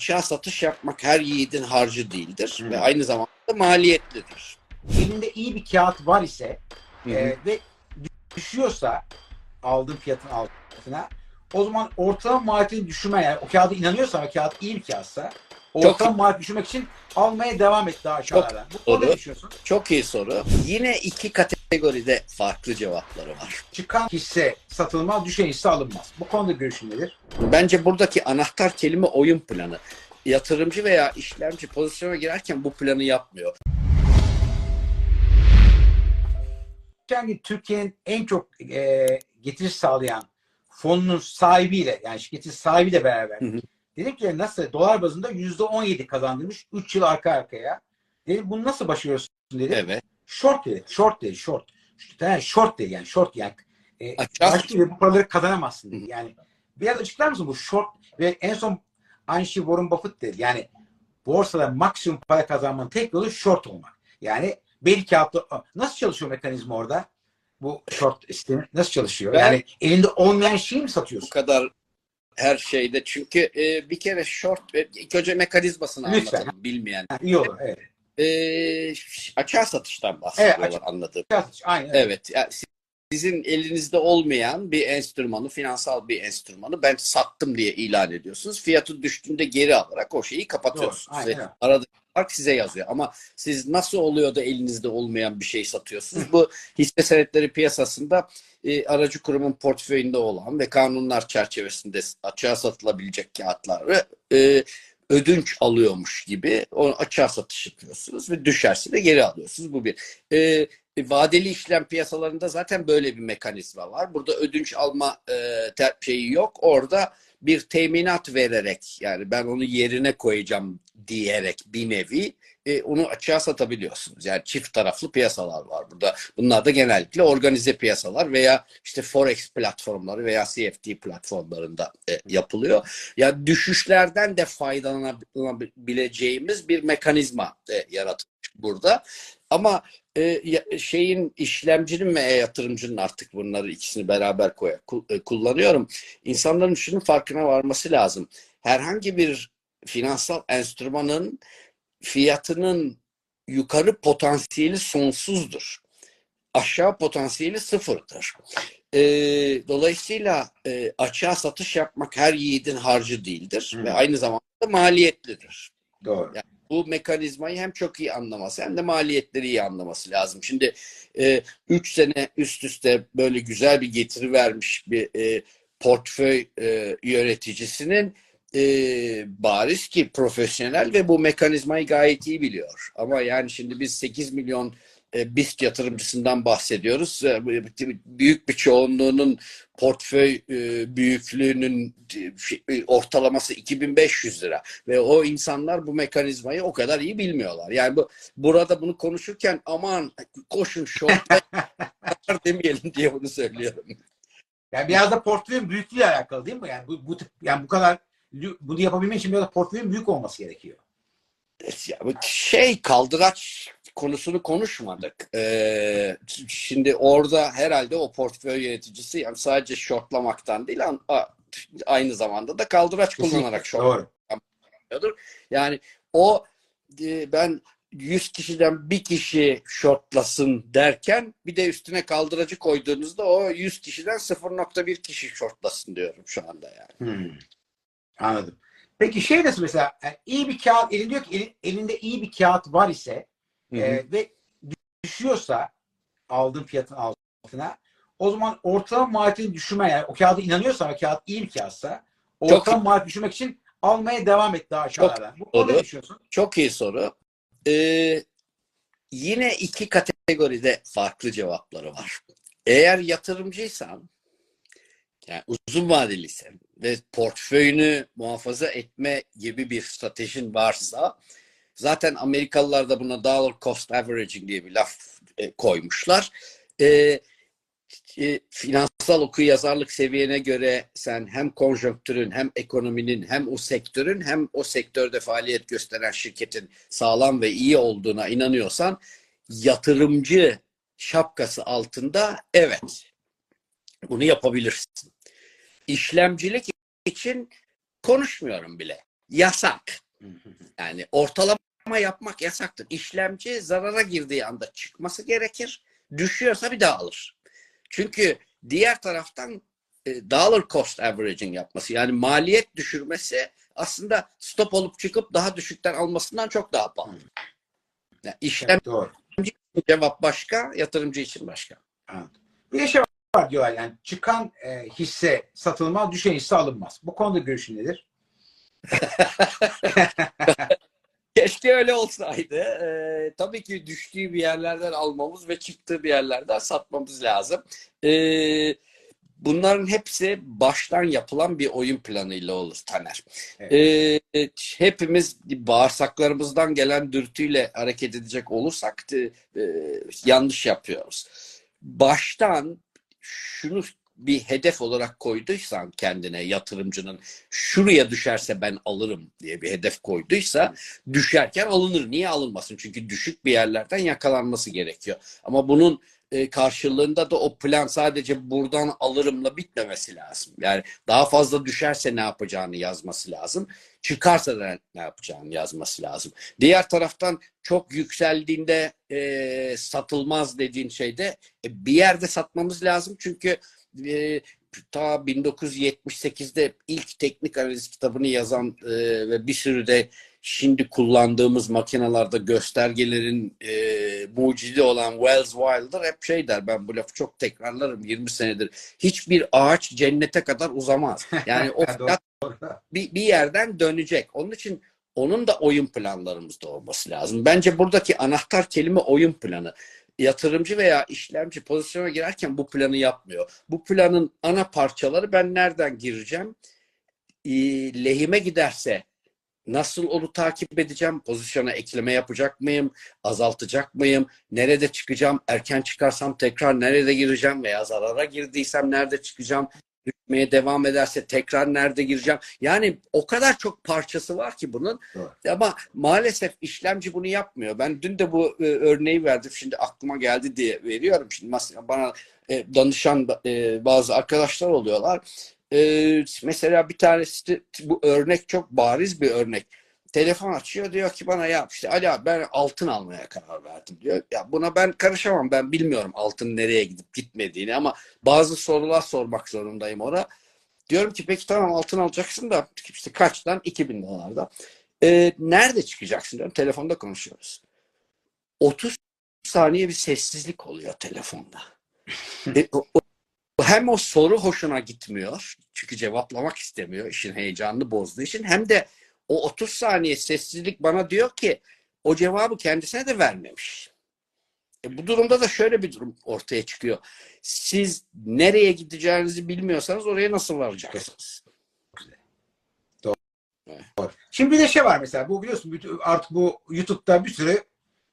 açığa satış yapmak her yiğidin harcı değildir Hı. ve aynı zamanda maliyetlidir. elinde iyi bir kağıt var ise Hı e, ve düşüyorsa aldığın fiyatın altına o zaman ortalama maliyetini düşürme yani o kağıda inanıyorsan o kağıt iyi bir kağıtsa ortalama maliyet düşürmek için almaya devam et daha. Bu konuda doğru. ne düşünüyorsun? Çok iyi soru. Yine iki kategoride farklı cevapları var. Çıkan hisse satılmaz, düşen hisse alınmaz. Bu konuda görüşün nedir? Bence buradaki anahtar kelime oyun planı. Yatırımcı veya işlemci pozisyona girerken bu planı yapmıyor. Geçen gün Türkiye'nin en çok e, getiri sağlayan fonunun sahibiyle yani şirketin sahibiyle beraber Hı hı. Dedim ki nasıl dolar bazında yüzde on yedi kazandırmış 3 yıl arka arkaya. Dedim bunu nasıl başarıyorsun dedi. Evet. Short dedi. Short dedi. Short. Yani short dedi yani. Short yani. E, başka bir bu paraları kazanamazsın dedi. Yani biraz açıklar mısın bu short ve en son aynı şey Warren Buffett dedi. Yani borsada maksimum para kazanmanın tek yolu short olmak. Yani bir kağıtta nasıl çalışıyor mekanizma orada? Bu short sistemi nasıl çalışıyor? Ben- yani elinde olmayan şeyi mi Bu satıyorsun? kadar her şeyde. Çünkü e, bir kere short, e, ilk önce mekanizmasını Lütfen. anlatalım bilmeyen. Ha, iyi olur. Evet. E, açığa satıştan bahsediyorlar Evet, anladığım. Aynen. Evet. Evet. yani sizin elinizde olmayan bir enstrümanı, finansal bir enstrümanı ben sattım diye ilan ediyorsunuz. Fiyatı düştüğünde geri alarak o şeyi kapatıyorsunuz. Doğru, öyle. Aradaki fark size yazıyor. Ama siz nasıl oluyor da elinizde olmayan bir şey satıyorsunuz? Bu hisse senetleri piyasasında e, aracı kurumun portföyünde olan ve kanunlar çerçevesinde açığa satılabilecek kağıtları e, ödünç alıyormuş gibi onu açığa satış yapıyorsunuz ve düşerse de geri alıyorsunuz. Bu bir. E, vadeli işlem piyasalarında zaten böyle bir mekanizma var. Burada ödünç alma e, te- şeyi yok. Orada bir teminat vererek yani ben onu yerine koyacağım diyerek bir nevi e, onu açığa satabiliyorsunuz. Yani çift taraflı piyasalar var burada. Bunlar da genellikle organize piyasalar veya işte forex platformları veya CFD platformlarında e, yapılıyor. Ya düşüşlerden de faydalanabileceğimiz bir mekanizma e, yaratılmış burada. Ama e, şeyin işlemcinin ve yatırımcının artık bunları ikisini beraber koy, e, kullanıyorum. İnsanların şunun farkına varması lazım. Herhangi bir finansal enstrümanın fiyatının yukarı potansiyeli sonsuzdur. Aşağı potansiyeli sıfırdır. E, dolayısıyla e, açığa satış yapmak her yiğidin harcı değildir Hı. ve aynı zamanda maliyetlidir Doğru. Bu mekanizmayı hem çok iyi anlaması hem de maliyetleri iyi anlaması lazım. Şimdi 3 sene üst üste böyle güzel bir getiri vermiş bir e, portföy e, yöneticisinin e, bariz ki profesyonel ve bu mekanizmayı gayet iyi biliyor. Ama yani şimdi biz 8 milyon e, BIST yatırımcısından bahsediyoruz. E, Büyük bir çoğunluğunun portföy e, büyüklüğünün e, ortalaması 2500 lira ve o insanlar bu mekanizmayı o kadar iyi bilmiyorlar. Yani bu burada bunu konuşurken aman koşun short demeyelim diye bunu söylüyorum. Yani biraz da portföyün büyüklüğüyle alakalı değil mi? Yani bu, bu tip yani bu kadar bunu yapabilmek için biraz da portföyün büyük olması gerekiyor. Şey kaldıraç konusunu konuşmadık. Ee, şimdi orada herhalde o portföy yöneticisi yani sadece shortlamaktan değil aynı zamanda da kaldıraç kullanarak short Doğru. yapıyordur. Yani o e, ben 100 kişiden bir kişi shortlasın derken bir de üstüne kaldıracı koyduğunuzda o 100 kişiden 0.1 kişi shortlasın diyorum şu anda yani. Hmm. Anladım. Peki şey nasıl mesela yani iyi bir kağıt elinde diyor ki elinde iyi bir kağıt var ise e, ve düşüyorsa aldığın fiyatın altına o zaman ortalama maliyetini düşürme yani o kağıda inanıyorsan o kağıt iyi bir kağıtsa Çok ortalama maliyet düşürmek için almaya devam et daha aşağıdan. Bu doğru. ne düşünüyorsun? Çok iyi soru. Ee, yine iki kategoride farklı cevapları var. Eğer yatırımcıysan, yani uzun vadeliysen ve portföyünü muhafaza etme gibi bir stratejin varsa, zaten Amerikalılar da buna dollar cost averaging diye bir laf e, koymuşlar. Ee, e, finansal oku yazarlık seviyene göre sen hem konjonktürün hem ekonominin hem o sektörün hem o sektörde faaliyet gösteren şirketin sağlam ve iyi olduğuna inanıyorsan yatırımcı şapkası altında evet bunu yapabilirsin. İşlemcilik için konuşmuyorum bile. yasak. Yani ortalama yapmak yasaktır. İşlemci zarara girdiği anda çıkması gerekir. Düşüyorsa bir daha alır. Çünkü diğer taraftan e, dollar cost averaging yapması yani maliyet düşürmesi aslında stop olup çıkıp daha düşükten almasından çok daha pahalı. Yani işlem Evet, doğru. cevap başka, yatırımcı için başka. Anladım. Bir şey var diyorlar yani çıkan e, hisse satılmaz, düşen hisse alınmaz. Bu konuda görüşün nedir? Keşke öyle olsaydı. Ee, tabii ki düştüğü bir yerlerden almamız ve çıktığı bir yerlerden satmamız lazım. Ee, bunların hepsi baştan yapılan bir oyun planıyla olur Taner. Ee, hepimiz bağırsaklarımızdan gelen dürtüyle hareket edecek olursak e, yanlış yapıyoruz. Baştan şunu bir hedef olarak koyduysan kendine yatırımcının şuraya düşerse ben alırım diye bir hedef koyduysa düşerken alınır. Niye alınmasın? Çünkü düşük bir yerlerden yakalanması gerekiyor. Ama bunun e, karşılığında da o plan sadece buradan alırımla bitmemesi lazım. Yani daha fazla düşerse ne yapacağını yazması lazım. Çıkarsa da ne yapacağını yazması lazım. Diğer taraftan çok yükseldiğinde e, satılmaz dediğin şeyde e, bir yerde satmamız lazım. Çünkü e, ta 1978'de ilk teknik analiz kitabını yazan e, ve bir sürü de şimdi kullandığımız makinalarda göstergelerin e, mucidi olan Wells Wilder hep şey der ben bu lafı çok tekrarlarım 20 senedir hiçbir ağaç cennete kadar uzamaz. Yani o fiyat bir, bir yerden dönecek. Onun için onun da oyun planlarımızda olması lazım. Bence buradaki anahtar kelime oyun planı yatırımcı veya işlemci pozisyona girerken bu planı yapmıyor. Bu planın ana parçaları ben nereden gireceğim? Lehime giderse nasıl onu takip edeceğim? Pozisyona ekleme yapacak mıyım? Azaltacak mıyım? Nerede çıkacağım? Erken çıkarsam tekrar nerede gireceğim? Veya zarara girdiysem nerede çıkacağım? Düşmeye devam ederse tekrar nerede gireceğim? Yani o kadar çok parçası var ki bunun. Evet. Ama maalesef işlemci bunu yapmıyor. Ben dün de bu e, örneği verdim. Şimdi aklıma geldi diye veriyorum. Şimdi bana e, danışan e, bazı arkadaşlar oluyorlar. E, mesela bir tanesi bu örnek çok bariz bir örnek. Telefon açıyor diyor ki bana ya işte Ali abi ben altın almaya karar verdim diyor. Ya buna ben karışamam ben bilmiyorum altın nereye gidip gitmediğini ama bazı sorular sormak zorundayım ona. Diyorum ki peki tamam altın alacaksın da işte kaçtan? 2000 dolarda. Ee, nerede çıkacaksın diyorum. Telefonda konuşuyoruz. 30 saniye bir sessizlik oluyor telefonda. e, o, hem o soru hoşuna gitmiyor. Çünkü cevaplamak istemiyor. işin heyecanını bozduğu için. Hem de o 30 saniye sessizlik bana diyor ki o cevabı kendisine de vermemiş. E bu durumda da şöyle bir durum ortaya çıkıyor. Siz nereye gideceğinizi bilmiyorsanız oraya nasıl varacaksınız? Doğru. Evet. Doğru. Şimdi bir de şey var mesela bu biliyorsun artık bu YouTube'da bir sürü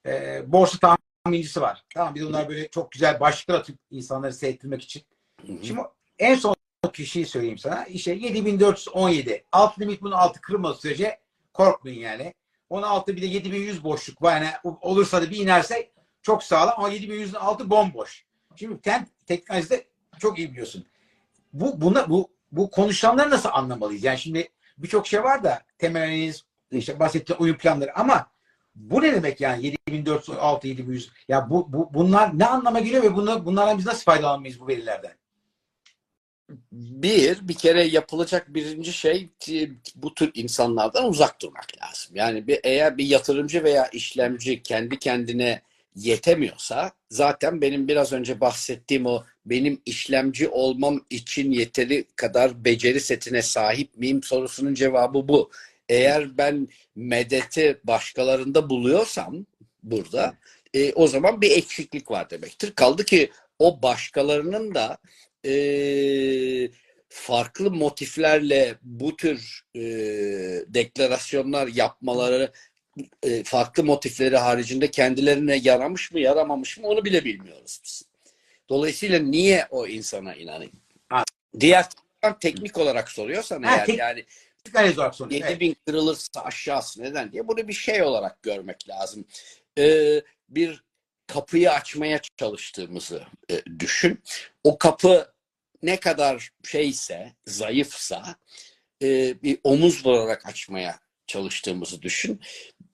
e, borsa tahmincisi var. Tamam bir de onlar böyle çok güzel başlıklar atıp insanları seyrettirmek için. Hı-hı. Şimdi en son kişiyi söyleyeyim sana. İşte 7417. Alt limit bunun altı kırılmadığı sürece korkmayın yani. Onun altı bir de 7100 boşluk var. Yani olursa da bir inerse çok sağlam ama 7100'ün altı bomboş. Şimdi sen teknolojide çok iyi biliyorsun. Bu buna bu bu konuşanları nasıl anlamalıyız? Yani şimdi birçok şey var da temel analiz işte bahsettiğim oyun planları ama bu ne demek yani 7406 7100 ya bu, bu bunlar ne anlama geliyor ve bunlar bunlardan biz nasıl faydalanmayız bu verilerden? Bir, bir kere yapılacak birinci şey bu tür insanlardan uzak durmak lazım. Yani bir, eğer bir yatırımcı veya işlemci kendi kendine yetemiyorsa zaten benim biraz önce bahsettiğim o benim işlemci olmam için yeteri kadar beceri setine sahip miyim sorusunun cevabı bu. Eğer ben medeti başkalarında buluyorsam burada e, o zaman bir eksiklik var demektir. Kaldı ki o başkalarının da e, farklı motiflerle bu tür e, deklarasyonlar yapmaları e, farklı motifleri haricinde kendilerine yaramış mı yaramamış mı onu bile bilmiyoruz biz. Dolayısıyla niye o insana inanayım? Ha. Diğer teknik olarak soruyorsan ha, eğer tek, yani olarak 7000 evet. kırılırsa aşağısı neden diye bunu bir şey olarak görmek lazım. Ee, bir kapıyı açmaya çalıştığımızı e, düşün. O kapı ne kadar şeyse, zayıfsa e, bir omuz vurarak açmaya çalıştığımızı düşün.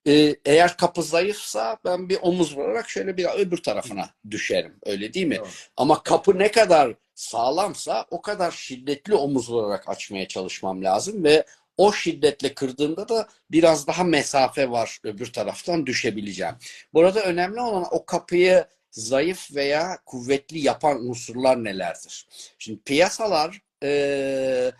Ee, eğer kapı zayıfsa ben bir omuz vurarak şöyle bir öbür tarafına düşerim. Öyle değil mi? Doğru. Ama kapı ne kadar sağlamsa o kadar şiddetli omuz vurarak açmaya çalışmam lazım ve o şiddetle kırdığımda da biraz daha mesafe var öbür taraftan düşebileceğim. Burada önemli olan o kapıyı zayıf veya kuvvetli yapan unsurlar nelerdir? Şimdi piyasalar eee,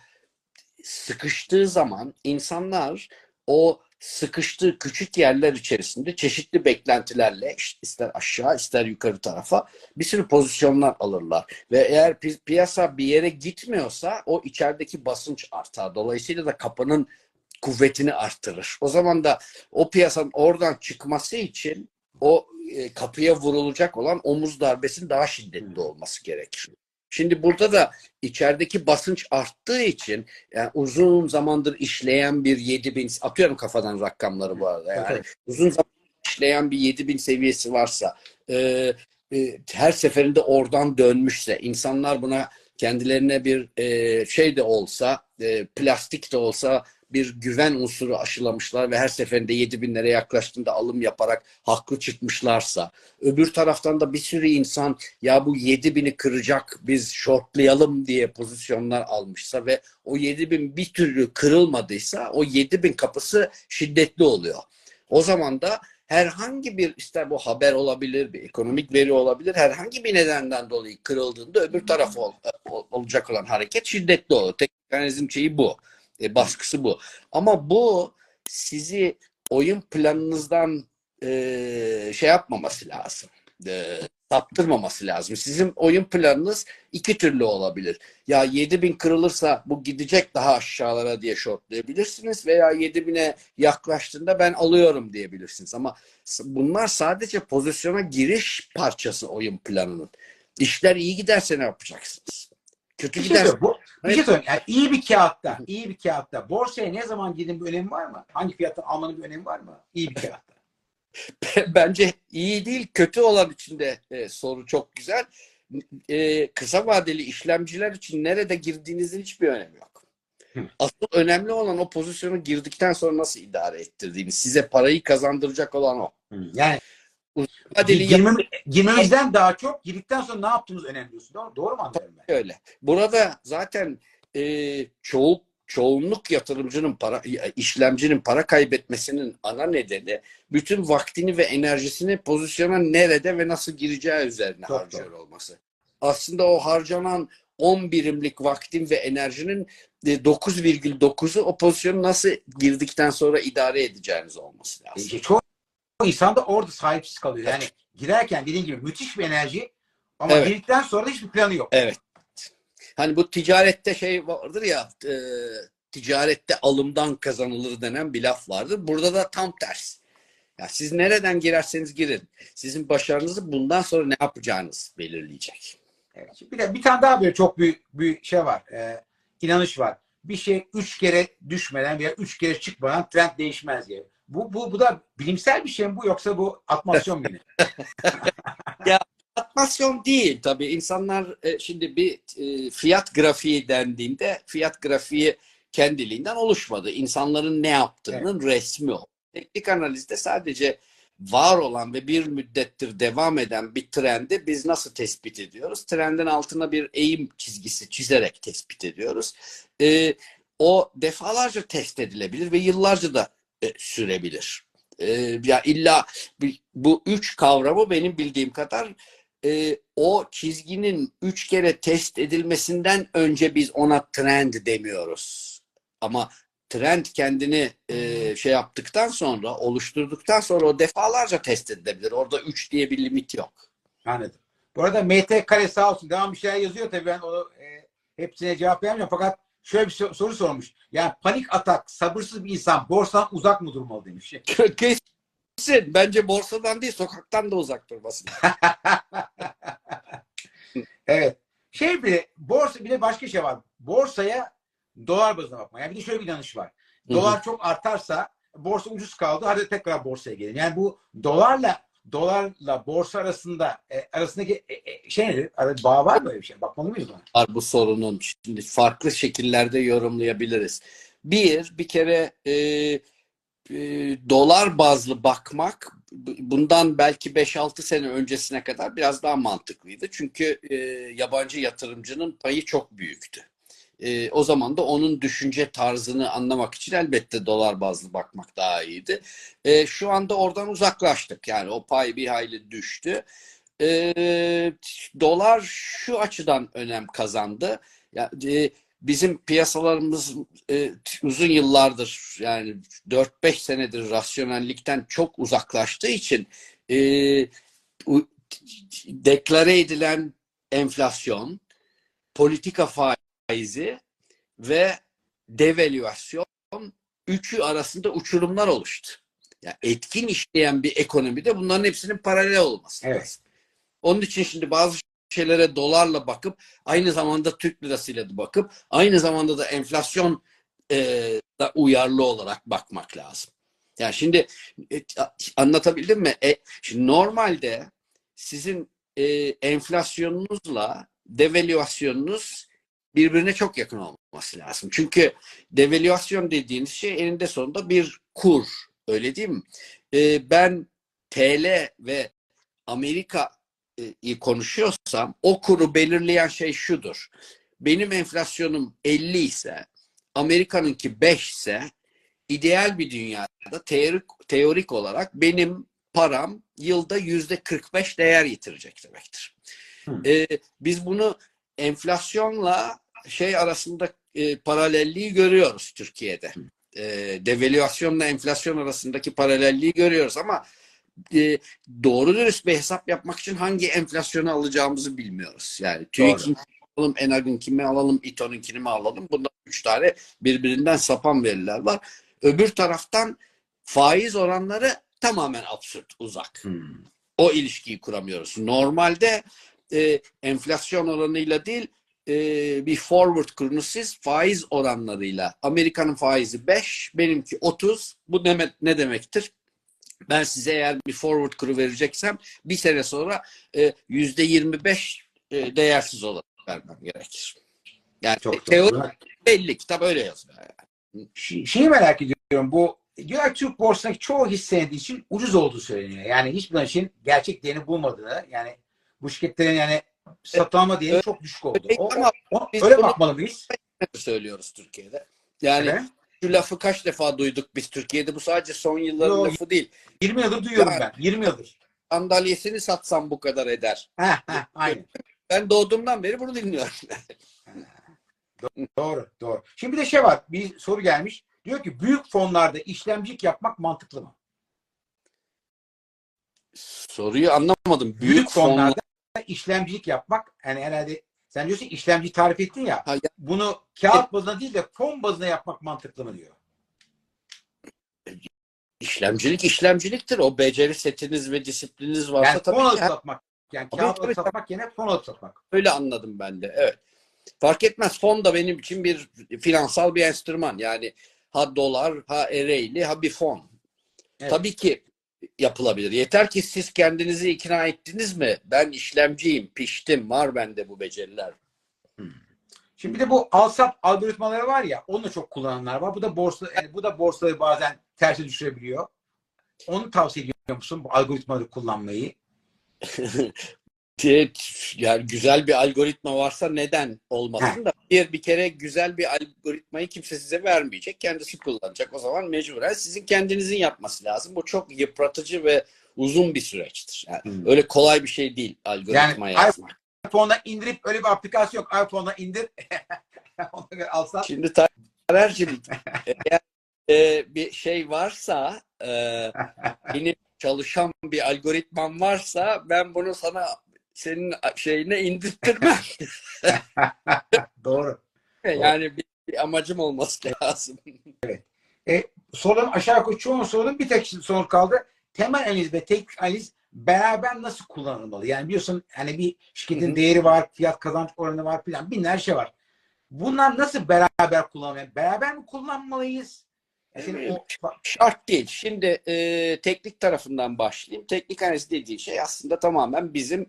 sıkıştığı zaman insanlar o sıkıştığı küçük yerler içerisinde çeşitli beklentilerle işte ister aşağı ister yukarı tarafa bir sürü pozisyonlar alırlar. Ve eğer pi- piyasa bir yere gitmiyorsa o içerideki basınç artar. Dolayısıyla da kapının kuvvetini arttırır. O zaman da o piyasanın oradan çıkması için o e, kapıya vurulacak olan omuz darbesinin daha şiddetli olması gerekir. Şimdi burada da içerideki basınç arttığı için yani uzun zamandır işleyen bir 7000 atıyorum kafadan rakamları bu arada. Yani Evet. uzun zaman işleyen bir 7000 seviyesi varsa e, e, her seferinde oradan dönmüşse insanlar buna kendilerine bir e, şey de olsa e, plastik de olsa bir güven unsuru aşılamışlar ve her seferinde 7000'lere yaklaştığında alım yaparak haklı çıkmışlarsa öbür taraftan da bir sürü insan ya bu 7000'i kıracak biz shortlayalım diye pozisyonlar almışsa ve o 7000 bir türlü kırılmadıysa o 7000 kapısı şiddetli oluyor. O zaman da herhangi bir ister bu haber olabilir, bir ekonomik veri olabilir, herhangi bir nedenden dolayı kırıldığında öbür taraf ol- ol- olacak olan hareket şiddetli olur. Tek şeyi bu. E, baskısı bu. Ama bu sizi oyun planınızdan e, şey yapmaması lazım. E, saptırmaması lazım. Sizin oyun planınız iki türlü olabilir. Ya 7000 kırılırsa bu gidecek daha aşağılara diye shortlayabilirsiniz veya 7000'e yaklaştığında ben alıyorum diyebilirsiniz. Ama bunlar sadece pozisyona giriş parçası oyun planının. İşler iyi giderse ne yapacaksınız? Kötü şey giderse. Bu, bir şey söyleyeyim. Yani iyi bir kağıtta, iyi bir kağıtta borsaya ne zaman girdiğin bir önemi var mı? Hangi fiyattan almanın bir önemi var mı? İyi bir kağıtta. bence iyi değil kötü olan için de e, soru çok güzel. E, kısa vadeli işlemciler için nerede girdiğinizin hiçbir önemi yok. Hı. Asıl önemli olan o pozisyonu girdikten sonra nasıl idare ettirdiğiniz. Size parayı kazandıracak olan o. Yani Vadeli girmem, girmemizden daha çok girdikten sonra ne yaptığımız önemli diyorsun. Doğru, doğru mu anlıyorum ben? öyle. Burada zaten e, çoğu çoğunluk yatırımcının para işlemcinin para kaybetmesinin ana nedeni bütün vaktini ve enerjisini pozisyona nerede ve nasıl gireceği üzerine Çok harcıyor olması. Aslında o harcanan 10 birimlik vaktin ve enerjinin e, 9,9'u o pozisyonu nasıl girdikten sonra idare edeceğiniz olması E, lazım. işte çoğu insan da orada sahipsiz kalıyor. Yani girerken dediğin gibi müthiş bir enerji ama Evet. girdikten sonra da hiçbir planı yok. Evet. Hani bu ticarette şey vardır ya e, ticarette alımdan kazanılır denen bir laf vardır. Burada da tam tersi. Ya siz nereden girerseniz girin. Sizin başarınızı bundan sonra ne yapacağınız belirleyecek. Evet. Şimdi Bir de bir tane daha böyle çok büyük bir şey var. Ee, inanış var. Bir şey üç kere düşmeden veya üç kere çıkmadan trend değişmez diye. Bu, bu, bu da bilimsel bir şey mi bu yoksa bu atmasyon mu yine? Atmasyon değil tabii. İnsanlar e, şimdi bir e, fiyat grafiği dendiğinde fiyat grafiği kendiliğinden oluşmadı. İnsanların ne yaptığının resmi o. Teknik analizde sadece var olan ve bir müddettir devam eden bir trendi biz nasıl tespit ediyoruz? Trendin altına bir eğim çizgisi çizerek tespit ediyoruz. E, o defalarca test edilebilir ve yıllarca da sürebilir. E, ya illa bu üç kavramı benim bildiğim kadar e, o çizginin üç kere test edilmesinden önce biz ona trend demiyoruz. Ama trend kendini e, şey yaptıktan sonra, oluşturduktan sonra o defalarca test edilebilir. Orada üç diye bir limit yok. Anladım. Bu arada MT Kare sağ olsun. Devam bir şeyler yazıyor tabii ben onu e, hepsine cevap veremiyorum. Fakat şöyle bir so- soru sormuş. Yani panik atak, sabırsız bir insan borsadan uzak mı durmalı demiş. Kesin. Bence borsadan değil, sokaktan da uzak durmasın. evet. Şey bile borsa bir de başka şey var. Borsaya dolar bazına bakma. Yani bir de şöyle bir inanış var. Dolar çok artarsa borsa ucuz kaldı. Hadi tekrar borsaya gelin. Yani bu dolarla dolarla borsa arasında e, arasındaki e, e, şey nedir? Arada bağ var mı öyle bir şey? Bakmalı mıyız buna? var bu sorunun. Şimdi farklı şekillerde yorumlayabiliriz. Bir, bir kere e, e, dolar bazlı bakmak bu- bundan belki 5-6 sene öncesine kadar biraz daha mantıklıydı. Çünkü e, yabancı yatırımcının payı çok büyüktü. E, o zaman da onun düşünce tarzını anlamak için elbette dolar bazlı bakmak daha iyiydi. E, şu anda oradan uzaklaştık. Yani o pay bir hayli düştü. E, dolar şu açıdan önem kazandı. Ya, e, bizim piyasalarımız e, uzun yıllardır yani 4-5 senedir rasyonellikten çok uzaklaştığı için e, deklare edilen enflasyon, politika faizi ve devalüasyon üçü arasında uçurumlar oluştu. Yani etkin işleyen bir ekonomide bunların hepsinin paralel olması Evet. lazım. Onun için şimdi bazı şeylere dolarla bakıp aynı zamanda Türk lirasıyla da bakıp aynı zamanda da enflasyon e, da uyarlı olarak bakmak lazım. Yani şimdi e, anlatabildim mi? E, şimdi normalde sizin e, enflasyonunuzla devalüasyonunuz birbirine çok yakın olması lazım. Çünkü devalüasyon dediğiniz şey eninde sonunda bir kur. Öyle değil mi? E, ben TL ve Amerika'yı konuşuyorsam o kuru belirleyen şey şudur. Benim enflasyonum 50 ise Amerika'nınki 5 ise ideal bir dünyada teorik, teorik olarak benim param yılda yüzde 45 değer yitirecek demektir. Ee, biz bunu enflasyonla şey arasında e, paralelliği görüyoruz Türkiye'de. E, devalüasyonla enflasyon arasındaki paralelliği görüyoruz ama e, doğru dürüst bir hesap yapmak için hangi enflasyonu alacağımızı bilmiyoruz. Yani TÜİK'in alalım, Enag'ın kimi alalım, İTO'nunkini mi alalım? Bunda üç tane birbirinden sapan veriler var. Öbür taraftan faiz oranları tamamen absürt, uzak. Hmm. O ilişkiyi kuramıyoruz. Normalde e, enflasyon oranıyla değil e, bir forward kurunu siz faiz oranlarıyla Amerika'nın faizi 5, benimki 30. Bu ne, ne demektir? Ben size eğer bir forward kuru vereceksem bir sene sonra e, yüzde 25 e, değersiz olarak vermem gerekir. Yani Çok te- teori doğru. belli. Kitap öyle yazıyor. Yani. Şey- Şeyi merak ediyorum. Bu diğer Türk borsasındaki çoğu hisse senedi için ucuz olduğu söyleniyor. Yani hiçbir için gerçek değerini bulmadığını yani bu şirketlerin yani satılma değeri çok düşük oldu. O, ama o- biz öyle bunu- bakmalı mıyız? söylüyoruz Türkiye'de. Yani Evet. şu lafı kaç defa duyduk biz Türkiye'de? Bu sadece son yılların Yok. lafı değil. 20 yıldır duyuyorum Ya- ben. 20 yıldır. Sandalyesini satsam bu kadar eder. Heh, heh, aynen. Ben doğduğumdan beri bunu dinliyorum. Doğru, doğru. Şimdi bir de şey var. Bir soru gelmiş. Diyor ki büyük fonlarda işlemcilik yapmak mantıklı mı? Soruyu anlamadım. Büyük, Büyük fonlar. fonlarda işlemcilik yapmak yani herhalde sen diyorsun işlemci tarif ettin ya. Ha, Bunu kağıt bazına değil de fon bazına yapmak mantıklı mı diyor. İşlemcilik işlemciliktir. O beceri setiniz ve disiplininiz varsa Yani tabii fon alıp satmak. Yani kağıt alıp satmak yerine fon alıp satmak. öyle anladım ben de. Evet. Fark etmez. Fon da benim için bir finansal bir enstrüman. Yani ha dolar, ha Ereğli, ha bir fon. Evet. Tabii ki yapılabilir. Yeter ki siz kendinizi ikna ettiniz mi? Ben işlemciyim, piştim, var bende bu beceriler. Şimdi bir de bu al-sat algoritmaları var ya onu da çok kullananlar var. Bu da borsa yani bu da borsayı bazen terse düşürebiliyor. Onu tavsiye ediyor musun bu algoritmaları kullanmayı? yani güzel bir algoritma varsa neden olmasın da bir bir kere güzel bir algoritmayı kimse size vermeyecek. Kendisi kullanacak. O zaman mecburen sizin kendinizin yapması lazım. Bu çok yıpratıcı ve uzun bir süreçtir. Yani Hmm. öyle kolay bir şey değil algoritma Yani yazmak. iPhone'da indirip öyle bir aplikasyon yok. iPhone'da indir. Ona göre al-sat. Şimdi Taner'cim eğer e, bir şey varsa e, benim çalışan bir algoritmam varsa ben bunu sana senin şeyine indirttirmem. Doğru. yani bir, bir amacım olması lazım. Soruların aşağı yukarı çoğu sorunun bir tek soru kaldı. Temel analiz ve teknik analiz beraber nasıl kullanılmalı? Yani biliyorsun hani bir şirketin Hı hı. değeri var, fiyat kazanç oranı var filan binler şey var. Bunlar nasıl beraber kullanılmalı? Beraber mi kullanmalıyız? Yani o Şart değil. Şimdi e, teknik tarafından başlayayım. Teknik analiz dediği şey aslında tamamen bizim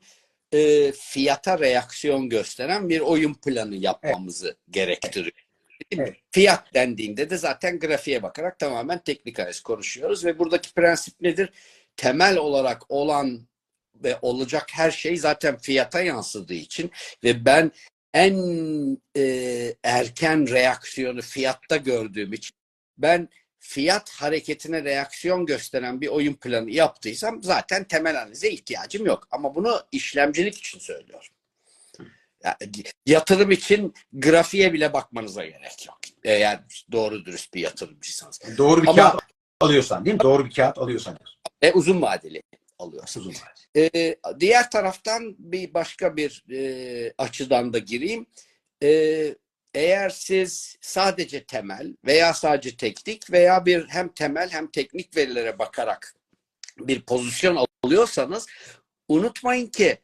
e, fiyata reaksiyon gösteren bir oyun planı yapmamızı gerektiriyor. Evet. Fiyat dendiğinde de zaten grafiğe bakarak tamamen teknik analiz konuşuyoruz ve buradaki prensip nedir? Temel olarak olan ve olacak her şey zaten fiyata yansıdığı için ve ben en e, erken reaksiyonu fiyatta gördüğüm için ben fiyat hareketine reaksiyon gösteren bir oyun planı yaptıysam zaten temel analize ihtiyacım yok. Ama bunu işlemcilik için söylüyorum. Yatırım için grafiğe bile bakmanıza gerek yok. Eğer doğru dürüst bir yatırımcıysanız. Doğru bir Ama- kağıt alıyorsan değil mi? Doğru bir kağıt alıyorsan. E, uzun vadeli alıyorsunuz. Uzun vadeli. Ee, diğer taraftan bir başka bir e, açıdan da gireyim. Ee, eğer siz sadece temel veya sadece teknik veya bir hem temel hem teknik verilere bakarak bir pozisyon alıyorsanız unutmayın ki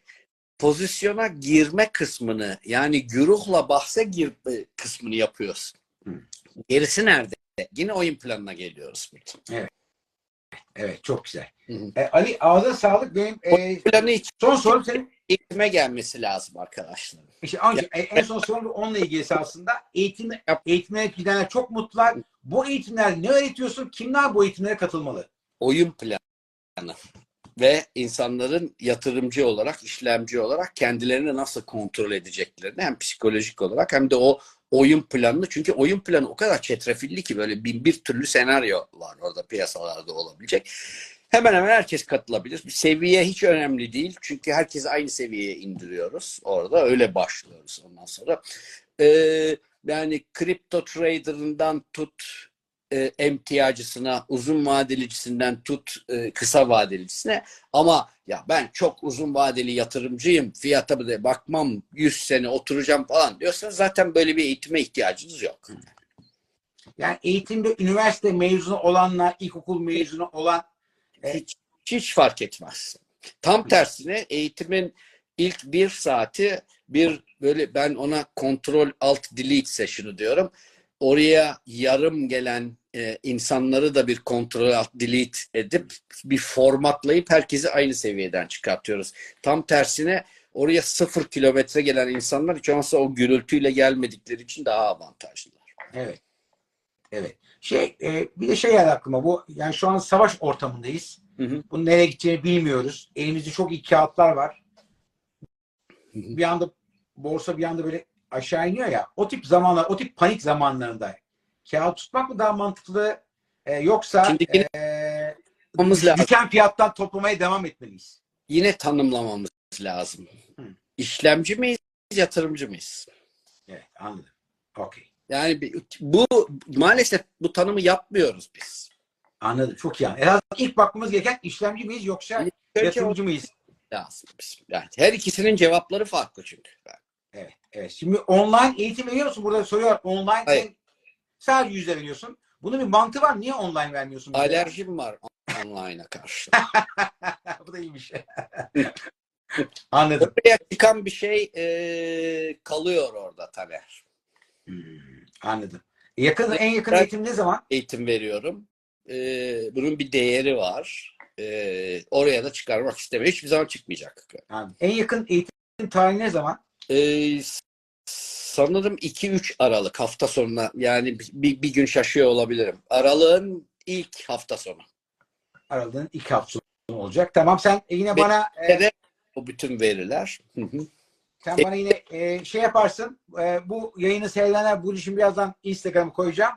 pozisyona girme kısmını yani güruhla bahse girme kısmını yapıyorsun. Hı. Gerisi nerede? Yine oyun planına geliyoruz burada. Evet çok güzel. Hı hı. E, Ali ağzına sağlık. Benim e, Planı için son sorum senin. Eğitime gelmesi lazım arkadaşlar. İşte ancak e, en son sorum da onunla ilgili aslında. Eğitim, eğitimlere gidenler çok mutlular. Bu eğitimler ne öğretiyorsun? Kimler bu eğitimlere katılmalı? oyun planı ve insanların yatırımcı olarak, işlemci olarak kendilerini nasıl kontrol edeceklerini hem psikolojik olarak hem de o oyun planını çünkü oyun planı o kadar çetrefilli ki böyle bin bir türlü senaryo var orada piyasalarda olabilecek. Hemen hemen herkes katılabilir. Seviye hiç önemli değil. Çünkü herkesi aynı seviyeye indiriyoruz. Orada öyle başlıyoruz ondan sonra. Ee, yani kripto trader'ından tut e, emtiyacısına, uzun vadelicisinden tut e, kısa vadelicisine ama ya ben çok uzun vadeli yatırımcıyım, fiyata da bakmam, 100 sene oturacağım falan diyorsanız zaten böyle bir eğitime ihtiyacınız yok. Yani eğitimde üniversite mezunu olanlar, ilkokul mezunu olan Hiç, hiç fark etmez. Tam tersine eğitimin ilk bir saati bir böyle ben ona kontrol alt delete session'ı diyorum. Oraya yarım gelen e, insanları da bir kontrol alt delete edip bir formatlayıp herkesi aynı seviyeden çıkartıyoruz. Tam tersine oraya sıfır kilometre gelen insanlar hiç olmazsa o gürültüyle gelmedikleri için daha avantajlılar. Evet. Evet. Şey e, bir de şey geldi aklıma bu yani şu an savaş ortamındayız. Hı hı. Bunun nereye gideceğini bilmiyoruz. Elimizde çok iyi kağıtlar var. Hı hı. Bir anda borsa bir anda böyle aşağı iniyor ya. O tip zamanlar, o tip panik zamanlarında kağıt tutmak mı daha mantıklı e, yoksa Şimdi yine e, düşen fiyattan toplamaya devam etmeliyiz? Yine tanımlamamız lazım. Hı. İşlemci miyiz, yatırımcı mıyız? Evet anladım. Okey. Yani bu maalesef bu tanımı yapmıyoruz biz. Anladım. Çok iyi. En azından ilk bakmamız gereken işlemci miyiz yoksa o yatırımcı mıyız? lazım. Yani her ikisinin cevapları farklı çünkü. Evet. evet. Şimdi online eğitim veriyor musun? Burada soruyor. Online Hayır. sen sadece yüzde veriyorsun. Bunun bir mantığı var. Niye online vermiyorsun? Alerjim var online'a karşı. Bu da iyiymiş. Anladım. Oraya çıkan bir şey e, kalıyor orada Taner. Hmm, anladım. Yakın, en yakın eğitim ne zaman? Eğitim veriyorum. E, bunun bir değeri var. E, oraya da çıkarmak istemiyorum. Hiçbir zaman çıkmayacak. Anladım. En yakın eğitim tarihi ne zaman? Ee, sanırım 2-3 Aralık hafta sonuna yani bir, bir gün şaşıyor olabilirim. Aralığın ilk hafta sonu. Aralığın ilk hafta sonu olacak. Tamam sen yine Ve- bana e, Ve de o bütün veriler. Hı hı. Sen bana yine e, şey yaparsın. E, bu yayını seyredenler bu işin birazdan Instagram'a koyacağım.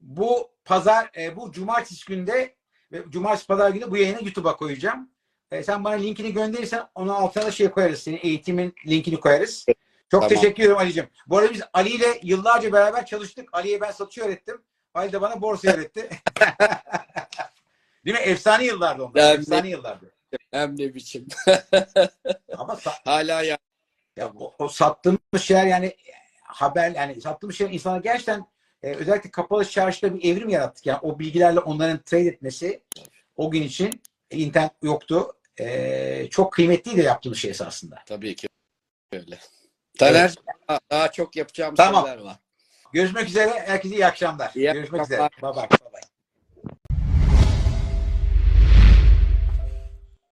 Bu pazar e, bu cumartesi günde ve cumartesi pazar günü bu yayını YouTube'a koyacağım. E, sen bana linkini gönderirsen onun altına da şey koyarız. Senin eğitimin linkini koyarız. Çok Tamam. teşekkür ederim Ali'cim. Bu arada biz Ali ile yıllarca beraber çalıştık. Ali'ye ben satış öğrettim. Ali de bana borsa öğretti. Değil mi? Efsane yıllardı onlar. Efsane yıllardı. Hem de biçim. Ama Hala ya. Ya, o, o sattığımız şeyler yani haber yani sattığımız şeyler insana gerçekten e, özellikle kapalı çarşıda bir evrim yarattık. Yani o bilgilerle onların trade etmesi o gün için internet yoktu. E, çok kıymetliydi yaptığımız şey esasında. Tabii ki öyle. Taner daha, daha çok yapacağım Tamam. şeyler var. Görüşmek üzere. Herkese iyi akşamlar. İyi Görüşmek akşamlar. üzere. Bye bye.